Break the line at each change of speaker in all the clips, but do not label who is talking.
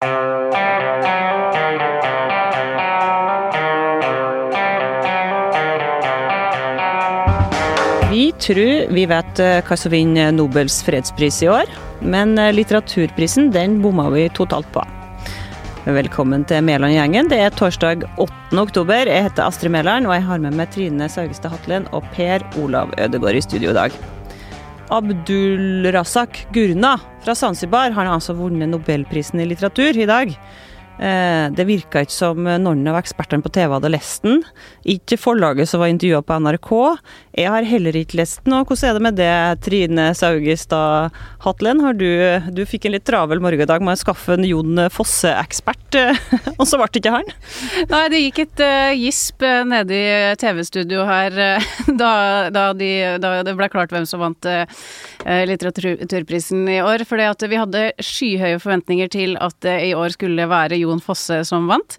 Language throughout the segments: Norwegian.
Vi tror vi vet eh, hva som vinner Nobels fredspris i år, men eh, litteraturprisen den bomma vi totalt på. Velkommen til Mæland-gjengen. Det er torsdag 8. oktober. Jeg heter Astrid Mæland, og jeg har med meg Trine Saugestad Hatlen og Per Olav Ødegård i studio i dag. Abdulrazak Gurna fra Zanzibar har altså vunnet nobelprisen i litteratur i dag. Eh, det virka ikke som noen av ekspertene på TV hadde lest den. Ikke forlaget som var intervjua på NRK. Jeg har heller ikke lest den. Og hvordan er det med det, Trine Saugestad Hatlen? Du, du fikk en litt travel morgendag med å skaffe en Jon Fosse-ekspert, og så ble det ikke han?
Nei, det gikk et uh, gisp nede i TV-studio her da, da, de, da, det ble klart hvem som vant litteraturprisen i år. For vi hadde skyhøye forventninger til at det i år skulle være Jon Fosse som vant.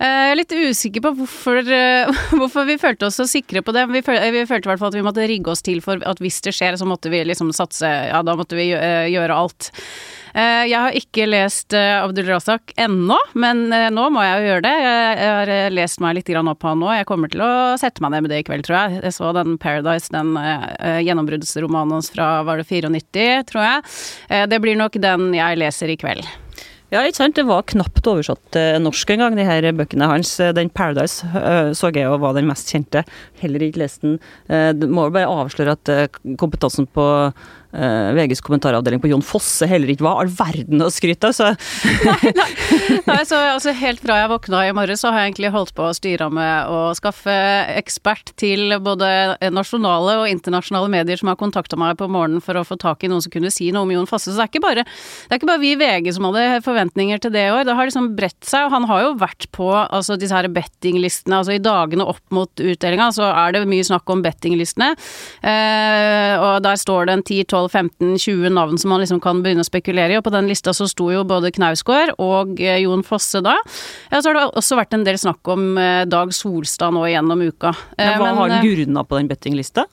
Jeg er litt usikker på hvorfor, hvorfor vi følte oss så sikre på det. Vi, følte, vi følte i hvert fall at vi måtte rigge oss til for at hvis det skjer, så måtte vi liksom satse Ja, da måtte vi gjøre alt. Eh, jeg har ikke lest eh, Abdul Razak ennå, men eh, nå må jeg jo gjøre det. Jeg har lest meg litt opp han nå. Jeg kommer til å sette meg ned med det i kveld, tror jeg. Jeg så den Paradise, den gjennombruddsromanen hans fra var det 94, tror jeg. Det blir nok den jeg leser i kveld.
Ja, ikke sant. Det var knapt oversatt til norsk en gang, de her bøkene hans. Den Paradise så jeg jo var den mest kjente. Heller ikke lest den. Det må jo bare avsløre at kompetansen på uh, VGs kommentaravdeling på Jon Fosse heller ikke var all verden å skryte av, så
Nei, nei. nei så, altså, helt fra jeg våkna i morges, så har jeg egentlig holdt på å styre med å skaffe ekspert til både nasjonale og internasjonale medier som har kontakta meg på morgenen for å få tak i noen som kunne si noe om Jon Fosse. Så det er ikke bare, det er ikke bare vi i VG som hadde forventninger til det i år. Det har liksom bredt seg, og han har jo vært på altså, disse her bettinglistene. Altså i dagene opp mot utdelinga så er det mye snakk om bettinglistene, uh, og der står det en 10-12 12-15-20 navn som man liksom kan begynne å spekulere i, og på den lista så sto jo både Knausgård og eh, Jon Fosse da. Ja, så har det også vært en del snakk om eh, Dag Solstad nå gjennom uka.
Men hva Men, har Gurna på den bettinglista?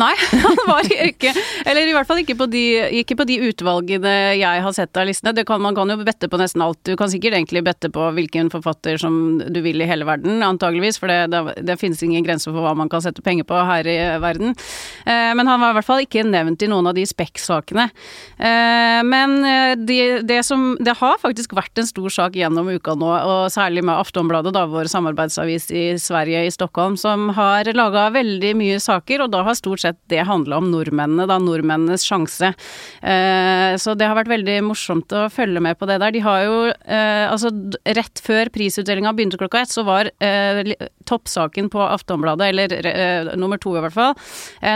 Nei, han var ikke Eller i hvert fall ikke på de, ikke på de utvalgene jeg har sett av listene. Kan, man kan jo bette på nesten alt. Du kan sikkert egentlig bette på hvilken forfatter som du vil i hele verden, antageligvis. For det, det, det finnes ingen grenser for hva man kan sette penger på her i verden. Eh, men han var i hvert fall ikke nevnt i noen av de spekk-sakene. Eh, men eh, de, det som Det har faktisk vært en stor sak gjennom uka nå, og særlig med Aftonbladet, da, vår samarbeidsavis i Sverige, i Stockholm, som har laga veldig mye saker, og da har stort sett det handla om nordmennene, da nordmennenes sjanse. Eh, så det har vært veldig morsomt å følge med på det der. De har jo eh, Altså, rett før prisutdelinga begynte klokka ett, så var eh, toppsaken på Aftonbladet, eller nummer to i hvert fall,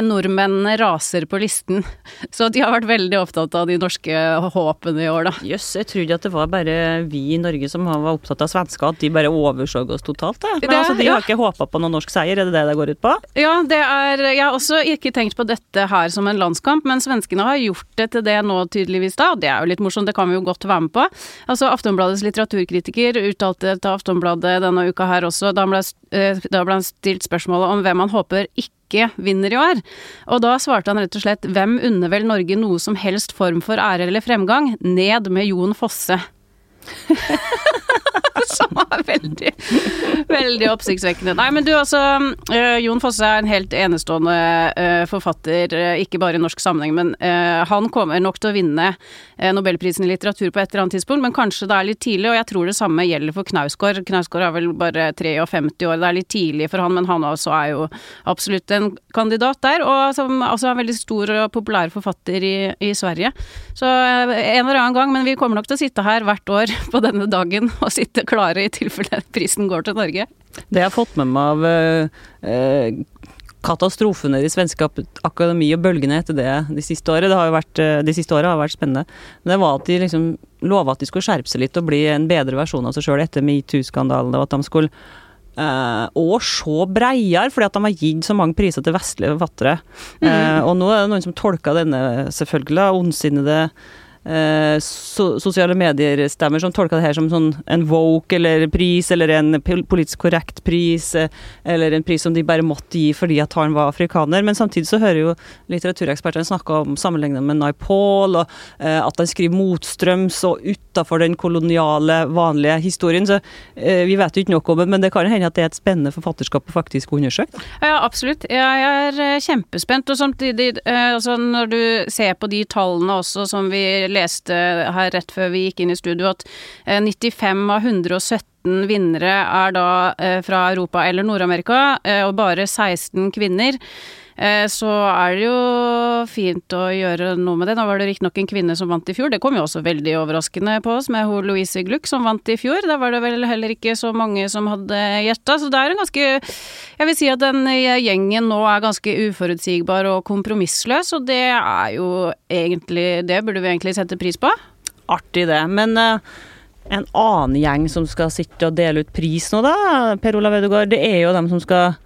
nordmennene raser på listen. Så de har vært veldig opptatt av de norske håpene i år, da.
Jøss, yes, jeg trodde at det var bare vi i Norge som var opptatt av svensker, at de bare overså oss totalt. Da. Men det, altså, de har ikke håpa på noen norsk seier, er det det det går ut på?
Ja, det er Jeg har også ikke tenkt på dette her som en landskamp, men svenskene har gjort det til det nå tydeligvis da, og det er jo litt morsomt, det kan vi jo godt være med på. Altså Aftonbladets litteraturkritiker uttalte til Aftonbladet denne uka her også, da ble, eh, da ble han stilt spørsmålet om hvem han håper ikke vinner i år. Og da svarte han rett og slett hvem unner vel Norge noe som helst form for ære eller fremgang? Ned med Jon Fosse. som var veldig, veldig oppsiktsvekkende. Nei, men du altså, uh, Jon Fosse er en helt enestående uh, forfatter, uh, ikke bare i norsk sammenheng, men han kommer nok til å vinne Nobelprisen i litteratur på et eller annet tidspunkt, men kanskje det er litt tidlig, og jeg tror det samme gjelder for Knausgård. Knausgård er vel bare 53 år, det er litt tidlig for han, men han også er jo absolutt en kandidat der, og som altså er en veldig stor og populær forfatter i, i Sverige. Så en eller annen gang, men vi kommer nok til å sitte her hvert år på denne dagen og sitte klare i tilfelle prisen går til Norge.
Det jeg har fått med meg av eh, katastrofene i svensk svenske akademi og bølgene etter det de siste årene, det har jo vært, eh, de siste årene har vært spennende. Det var at de liksom lova at de skulle skjerpe seg litt og bli en bedre versjon av seg sjøl etter metoo-skandalen. og at de skulle Uh, og så breiere, fordi at de har gitt så mange priser til vestlige forfattere. Mm. Uh, og nå er det noen som tolker denne selvfølgelig ondsinnede eh, so sosiale medier-stemmer som tolka det her som sånn en woke eller pris, eller en politisk korrekt pris, eh, eller en pris som de bare måtte gi fordi at han var afrikaner. Men samtidig så hører jo litteraturekspertene snakke om sammenligna med Naipaul, og eh, at han skriver motstrøms og utafor den koloniale, vanlige historien. Så eh, vi vet jo ikke noe om det, men det kan hende at det er et spennende forfatterskap å faktisk undersøke?
Ja, absolutt. Jeg er kjempespent. Og samtidig, altså når du ser på de tallene også som vi leste her rett før vi gikk inn i studio, at 95 av 117 vinnere er da fra Europa eller Nord-Amerika, og bare 16 kvinner. Eh, så er det jo fint å gjøre noe med det. Nå var det riktignok en kvinne som vant i fjor, det kom jo også veldig overraskende på oss med hun Louise Gluck som vant i fjor. Da var det vel heller ikke så mange som hadde gjetta, så det er en ganske Jeg vil si at den gjengen nå er ganske uforutsigbar og kompromissløs, og det er jo egentlig Det burde vi egentlig sette pris på.
Artig det, men uh en annen gjeng som skal sitte og dele ut pris nå, da, Per Olav Ødegaard, det er jo dem som skal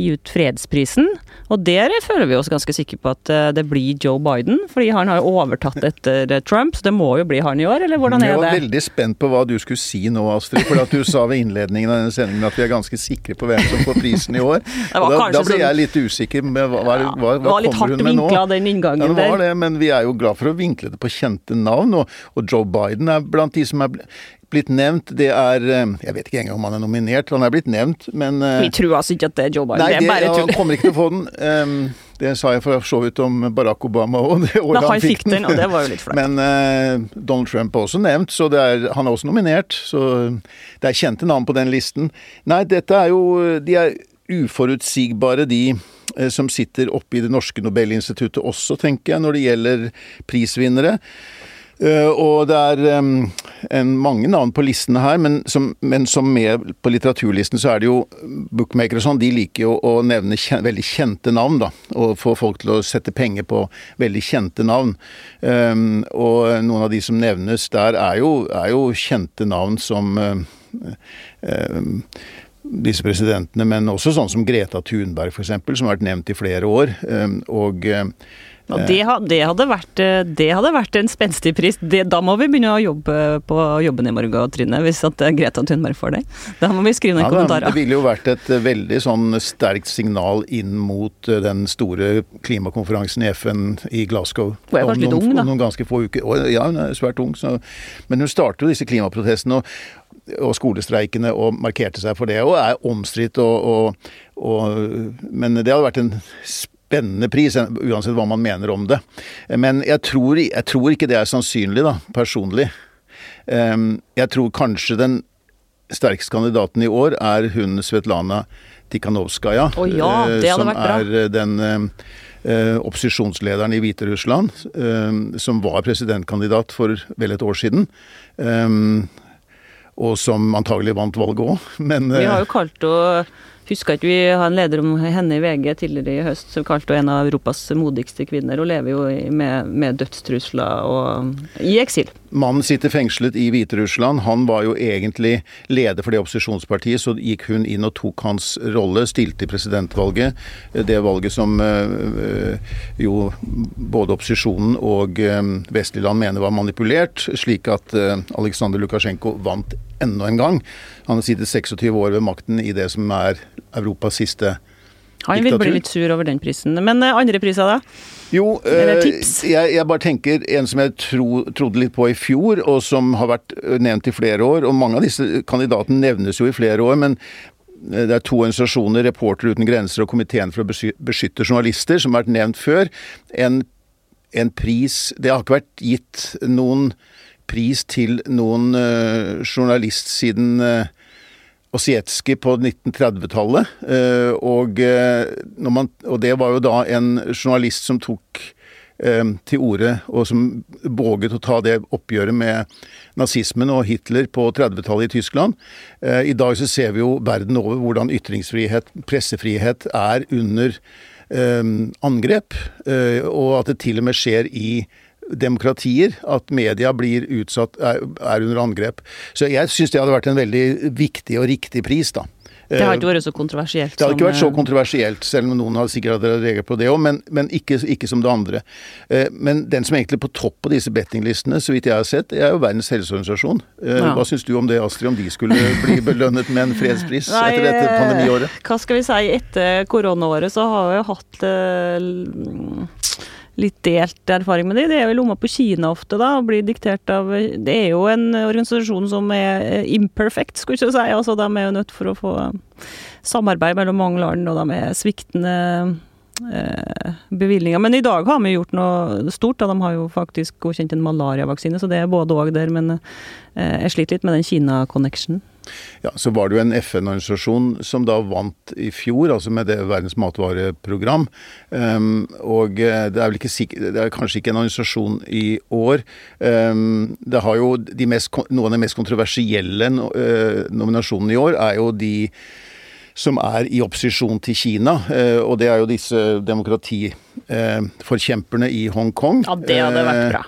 gi ut fredsprisen. Og der føler vi oss ganske sikre på at eh, det blir Joe Biden, fordi han har overtatt etter eh, Trump, så det må jo bli han i år, eller hvordan er det?
Jeg var veldig spent på hva du skulle si nå, Astrid, for at du sa ved innledningen av denne sendingen at vi er ganske sikre på hvem som får prisen i år. da, da ble jeg litt usikker. Med hva, hva, hva, hva
det var litt hardt vinkla, den inngangen
ja, det var det, men vi er jo glad for å vinkle det på kjente navn, og, og Joe Biden er blant de som er blitt nevnt. Det er eh, Jeg vet ikke engang om han er nominert. Han er blitt nevnt, men
eh, Vi tror altså ikke at det er Joe Biden.
Nei,
det er bare
tull. Han kommer ikke til å få den. Det sa jeg for så vidt om Barack Obama òg, det
året han, fikk den. og det var jo litt flaut.
Men uh, Donald Trump er også nevnt, så er, han er også nominert. Så det er kjente navn på den listen. Nei, dette er jo De er uforutsigbare, de som sitter oppe i det norske Nobelinstituttet også, tenker jeg, når det gjelder prisvinnere. Uh, og det er um, en, mange navn på listene her, men som, men som, med på litteraturlisten så er det jo bookmakere og sånn, de liker jo å nevne kjen, veldig kjente navn, da. Og få folk til å sette penger på veldig kjente navn. Um, og noen av de som nevnes der, er jo, er jo kjente navn som uh, uh, disse presidentene, men også sånn som Greta Thunberg f.eks., som har vært nevnt i flere år. og
og det, det, hadde vært, eh, det, hadde vært, en spenstig pris. Det, da må vi begynne å jobbe på jobben i morgen, Trine, hvis at eh, Greta Thunberg får det. Da må vi skrive noen ja, kommentarer.
Det ville jo vært et eh, veldig sånn sterkt signal inn mot den store klimakonferansen i FN i Glasgow.
Hun er kanskje litt ung, da?
Noen ganske få uker. Ja, hun er svært ung. Så. Men hun starter jo disse klimaprotestene. og og skolestreikene og markerte seg for det, og er omstridt. Og, og, og, men det hadde vært en spennende pris, uansett hva man mener om det. Men jeg tror, jeg tror ikke det er sannsynlig, da, personlig. Ehm, jeg tror kanskje den sterkeste kandidaten i år er hun Svetlana Tikhanovskaja.
Oh ja, bra.
Som er den Eh, opposisjonslederen i Hviterussland, eh, som var presidentkandidat for vel et år siden. Eh, og som antagelig vant valget òg, men
Vi har jo kalt henne Huska ikke vi har en leder om henne i VG tidligere i høst som kalte henne en av Europas modigste kvinner. Hun lever jo med, med dødstrusler og i eksil.
Mannen sitter fengslet i Hviterussland. Han var jo egentlig leder for det opposisjonspartiet, så gikk hun inn og tok hans rolle, stilte i presidentvalget. Det valget som øh, jo både opposisjonen og øh, vestlige land mener var manipulert, slik at øh, Aleksandr Lukasjenko vant enda en gang. Han har sittet 26 år ved makten i det som er Europas siste diktatur.
Han vil bli litt sur over den prisen. Men eh, andre priser, da?
Jo, eh, jeg, jeg, bare tenker en som jeg tro, trodde litt på i fjor, og som har vært eh, nevnt i flere år. Og mange av disse kandidatene nevnes jo i flere år, men det er to organisasjoner, Reportere uten grenser og Komiteen for å beskytte journalister, som har vært nevnt før. En, en pris Det har ikke vært gitt noen pris til noen uh, journalist siden uh, Osietskij på 1930-tallet. Uh, og, og, det var jo da en journalist som tok til orde, og som våget å ta det oppgjøret med nazismen og Hitler på 30-tallet i Tyskland. I dag så ser vi jo verden over hvordan ytringsfrihet, pressefrihet, er under angrep, og at det til og med skjer i demokratier at media blir utsatt, er, er under angrep. Så jeg syns det hadde vært en veldig viktig og riktig pris, da.
Det har ikke vært så kontroversielt?
Det har ikke vært så kontroversielt, selv om noen har sikkert reagert på det òg, men, men ikke, ikke, som det andre. Men den som egentlig er på topp på disse bettinglistene, så vidt jeg har sett, er jo Verdens helseorganisasjon. Ja. Hva syns du om det, Astrid, om de skulle bli belønnet med en fredspris Nei, etter dette pandemiåret?
Hva skal vi si, etter koronaåret så har vi jo hatt litt delt erfaring med det. Det er jo lomma på Kina ofte, da, og blir diktert av Det er jo en organisasjon som er imperfect, skulle jeg si. Altså, de er jo nødt for å få samarbeid mellom mange land, og de er sviktende eh, bevilgninger. Men i dag har vi gjort noe stort. Da. De har jo faktisk godkjent en malariavaksine, så det er både og der. Men eh, jeg sliter litt med den Kina-connectionen.
Ja, Så var det jo en FN-organisasjon som da vant i fjor, altså med det Verdens matvareprogram. Um, og eh, det er vel ikke det er kanskje ikke en organisasjon i år. Um, det har jo de mest, Noen av de mest kontroversielle uh, nominasjonene i år er jo de som er i opposisjon til Kina. Uh, og det er jo disse demokratiforkjemperne i Hongkong.
Ja, det hadde vært bra.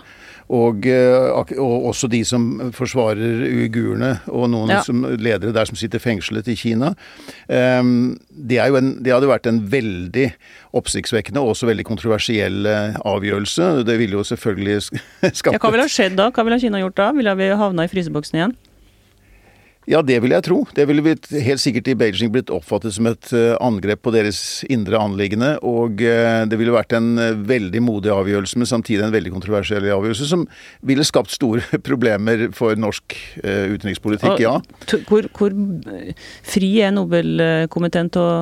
Og, eh, og, også de som forsvarer uigurene, og noen ja. som ledere der som sitter fengslet i Kina. Um, det, en, det, hadde vært en veldig oppsiktsvekkende og også veldig kontroversiell eh, avgjørelse. Det ville jo selvfølgelig skapt
ja, Hva ville ha skjedd da? Hva ville Kina gjort da? Ville vi havna i fryseboksen igjen?
Ja, det vil jeg tro. Det ville helt sikkert i Beijing blitt oppfattet som et eh, angrep på deres indre anliggende. Og eh, det ville vært en eh, veldig modig avgjørelse, men samtidig en veldig kontroversiell avgjørelse, som ville skapt store problemer for norsk utenrikspolitikk, ja.
Hvor, hvor fri er Nobelkomiteen til å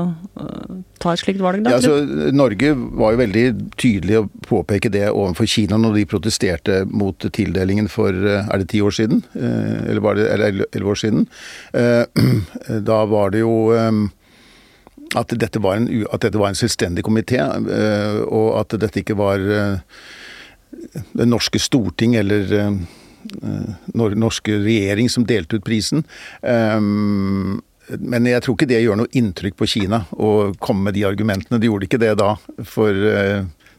ta et slikt valg, da?
Ja, altså, Norge var jo veldig tydelig å påpeke det overfor Kina når de protesterte mot tildelingen for er det ti år siden? Eller var det elleve år siden? Eh, da var det jo eh, at dette var en, at dette var en selvstendig komité, eh, og at dette ikke var det norske storting eller norske regjering som delte ut prisen. Men jeg tror ikke det gjør noe inntrykk på Kina å komme med de argumentene. De gjorde ikke det da, for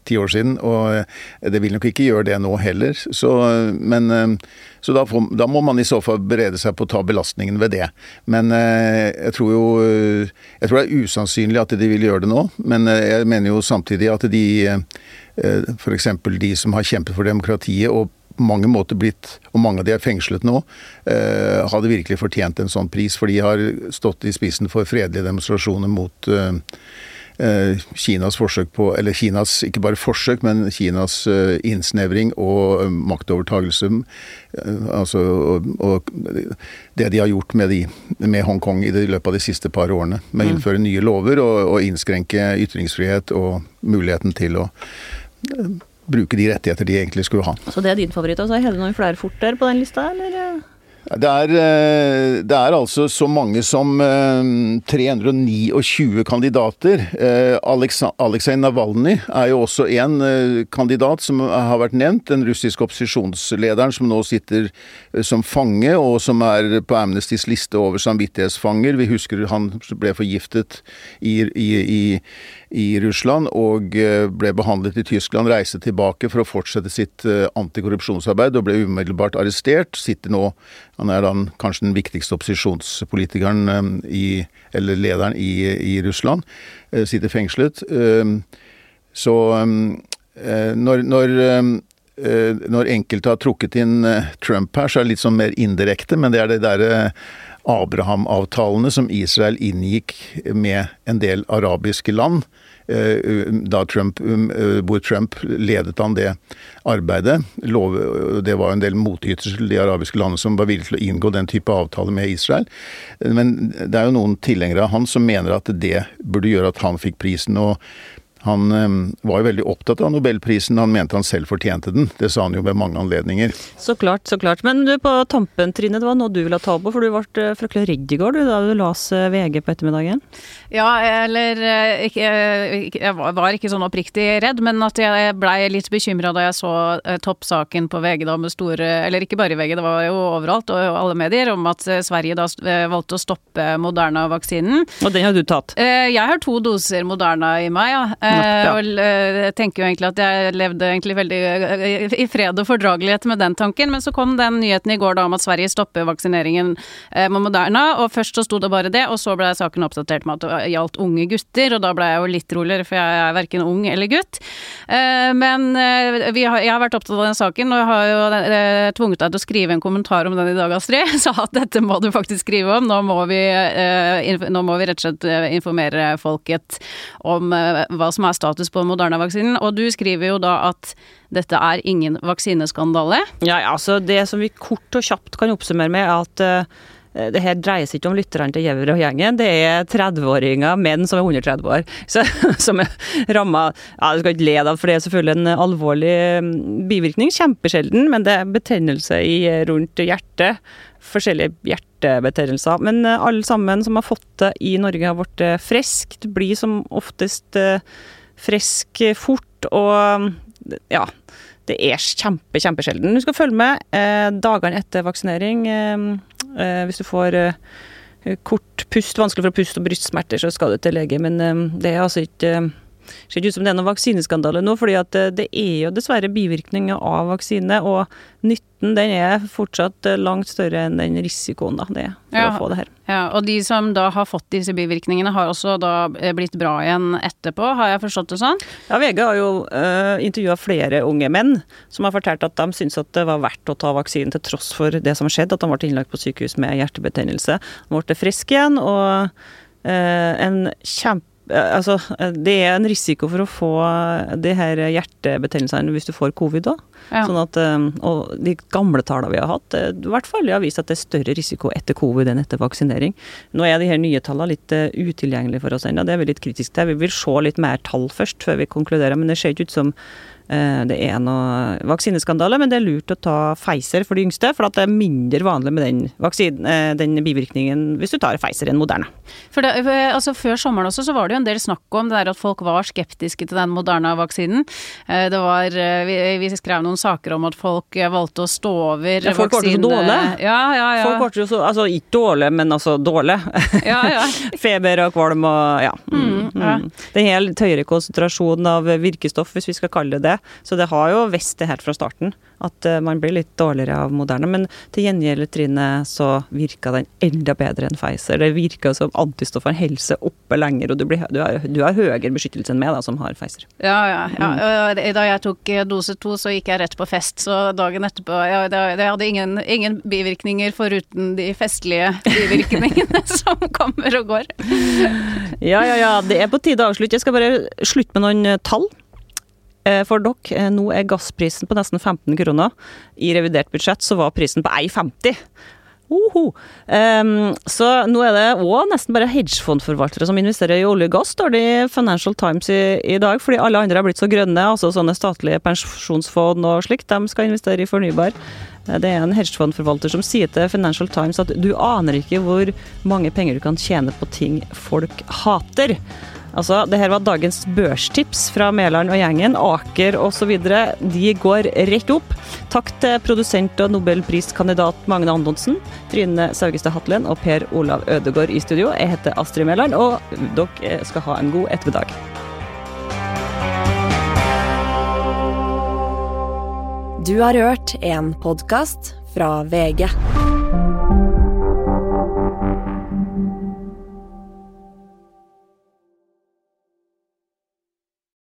ti år siden, og det vil nok ikke gjøre det nå heller. Så, men så da, får, da, må man i så fall berede seg på å ta belastningen ved det. Men uh, jeg tror jo Jeg tror det er usannsynlig at de vil gjøre det nå, men jeg mener jo samtidig at de F.eks. de som har kjempet for demokratiet og på mange måter blitt, og mange av de er fengslet nå, eh, hadde virkelig fortjent en sånn pris. For de har stått i spissen for fredelige demonstrasjoner mot eh, Eh, Kinas forsøk på Eller Kinas, ikke bare forsøk, men Kinas eh, innsnevring og eh, maktovertagelse. Altså, og, og, det de har gjort med, de, med Hongkong i det, løpet av de siste par årene. Med å mm. innføre nye lover og, og innskrenke ytringsfrihet og muligheten til å bruke de rettigheter de egentlig skulle ha.
Så det er din favoritt? Altså, er det noen flere forter på den lista, eller?
Det er, eh, det er, altså så mange som 329 eh, kandidater. Eh, Aleksej Navalnyj er jo også en kandidat som har vært nevnt. Den russiske opposisjonslederen som nå sitter som fange, og som er på Amnestys liste over samvittighetsfanger. Vi husker han ble forgiftet i, i, i i Russland og eh, ble behandlet i Tyskland, reiste tilbake for å fortsette sitt eh, antikorrupsjonsarbeid og ble umiddelbart arrestert. Sitter nå Han er den, kanskje den viktigste opposisjonspolitikeren eh, i, eller lederen i, i Russland. Sitter fengslet. Så når, når når enkelte har trukket inn Trump her, så er det litt sånn mer indirekte, men det er det derre Abraham-avtalene som Israel inngikk med en del arabiske land Eh, Trump, um, eh, hvor Trump ledet an det arbeidet. det var en del motytelser til de arabiske landene som var villige til å inngå den type avtale med Israel. Men det er jo noen tilhengere av han som mener at det burde gjøre at han fikk prisen. og han ehm, var jo veldig opptatt av nobelprisen, han mente han selv fortjente den. Det sa han jo ved mange anledninger.
Så klart, så klart. Men du, på tampen, Trine, det var noe du ville ta på, for du ble eh, fryktelig redd i går du, da du las eh, VG på ettermiddagen?
Ja, eller eh, ikke, Jeg var ikke sånn oppriktig redd, men at jeg blei litt bekymra da jeg så toppsaken på VG da med store Eller ikke bare VG, det var jo overalt og alle medier, om at Sverige da valgte å stoppe Moderna-vaksinen.
Og den har du tatt?
Jeg har to doser Moderna i meg, ja. Ja. Og jeg tenker jo egentlig at jeg levde egentlig veldig i fred og fordragelighet med den tanken, men så kom den nyheten i går da om at Sverige stopper vaksineringen med Moderna, og først så sto det bare det, og så ble saken oppdatert med at det gjaldt unge gutter, og da ble jeg jo litt roligere, for jeg er verken ung eller gutt. Men jeg har vært opptatt av den saken, og jeg har jo tvunget deg til å skrive en kommentar om den i dag, Astrid. Sa at dette må du faktisk skrive om. Nå må vi, nå må vi rett og slett informere folket om hva som er status på Moderna-vaksinen. Og du skriver jo da at dette er ingen vaksineskandale.
Ja, altså det som vi kort og kjapt kan oppsummere med, er at Eh, det her dreier seg ikke om lytterne til Gjæver og gjengen, det er 30-åringer, menn som er under 30 år, så, som er ramma ja, Du skal ikke le av for det er selvfølgelig en alvorlig mm, bivirkning. Kjempesjelden, men det er betennelse i, rundt hjertet. Forskjellige hjertebetennelser. Men eh, alle sammen som har fått det i Norge, har blitt friske. Blir som oftest frisk fort, og ja det er kjempe, kjempesjelden. Du skal følge med eh, dagene etter vaksinering. Eh, eh, hvis du får eh, kort pust, vanskelig for å puste og brystsmerter, så skal du til lege. Men eh, det er altså ikke eh, ser ikke ut som det er noen vaksineskandale nå, fordi det er jo dessverre bivirkninger av vaksine. Og nytten den er fortsatt langt større enn den risikoen da, det er for ja, å få det her.
Ja, Og de som da har fått disse bivirkningene, har også da blitt bra igjen etterpå, har jeg forstått det sånn?
Ja, VG har jo uh, eh, intervjua flere unge menn som har fortalt at de syns at det var verdt å ta vaksinen til tross for det som skjedde, at de ble innlagt på sykehus med hjertebetennelse. De ble friske igjen, og uh, en kjempe Eh, altså, eh, det er en risiko for å få de her hjertebetennelsene hvis du får covid òg. Ja. Sånn at, eh, og de gamle tallene vi har hatt, i hvert fall har vist at det er større risiko etter covid enn etter vaksinering. Nå er de her nye tallene litt utilgjengelige for oss ennå, det er vi litt kritiske til. Vi vil se litt mer tall først før vi konkluderer, men det ser ikke ut som Eh, det er noe vaksineskandale, men det er lurt å ta Pfizer for de yngste, for det er mindre vanlig med den, vaksinen, eh, den bivirkningen hvis du tar Pfizer enn Moderna.
For det, altså Før sommeren også så var det jo en del snakk om det der at folk var skeptiske til den Moderna-vaksinen. Eh, det var, vi, vi, skrev noen saker om at folk valgte å stå over
ja, folk vaksine... Folk ble så dårlige.
Ja, ja, ja.
Folk ble så, altså ikke dårlige, men altså dårlige. Ja, ja. Feber og kvalm og ja. Mm, mm. ja. Det er helt høyere konsentrasjon av virkestoff, hvis vi skal kalle det det. Så det har jo visst det helt fra starten, at uh, man blir litt dårligere av Moderne. Men til gjengjeld, Trine, så virka den enda bedre enn Pfizer. Det virka som antistoffene holder seg oppe lenger, og du, blir, du, har, du, har, høyere beskyttelse enn meg, da, som har Pfizer.
Ja, ja. ja. Mm. Da jeg tok eh, dose to, så gikk jeg rett på fest, så dagen etterpå ja, Jeg hadde ingen, ingen bivirkninger foruten de festlige bivirkningene som kommer og går.
ja, ja, ja. Det er på tide å avslutte. Jeg skal bare slutte med noen eh, tall. Eh, for dere, eh, nå er gassprisen på nesten 15 kroner. I revidert budsjett så var prisen på 1,50. Oho. Um, så nå er det òg nesten bare hedgefondforvaltere som investerer i olje og gass, står det i Financial Times i, i, dag. Fordi alle andre har blitt så grønne, altså sånne statlige pensjonsfond og slikt. De skal investere i fornybar. Eh, det er en hedgefondforvalter som sier til Financial Times at du aner ikke hvor mange penger du kan tjene på ting folk hater. Altså, det her var dagens børstips fra Mæland og gjengen. Aker osv. De går rett opp. Takk til produsent og nobelpriskandidat Magne Andonsen, Trine Saugestad Hatlen og Per Olav Ødegård i studio. Jeg heter Astrid Mæland, og dere skal ha en god ettermiddag.
Du har hørt en podkast fra VG.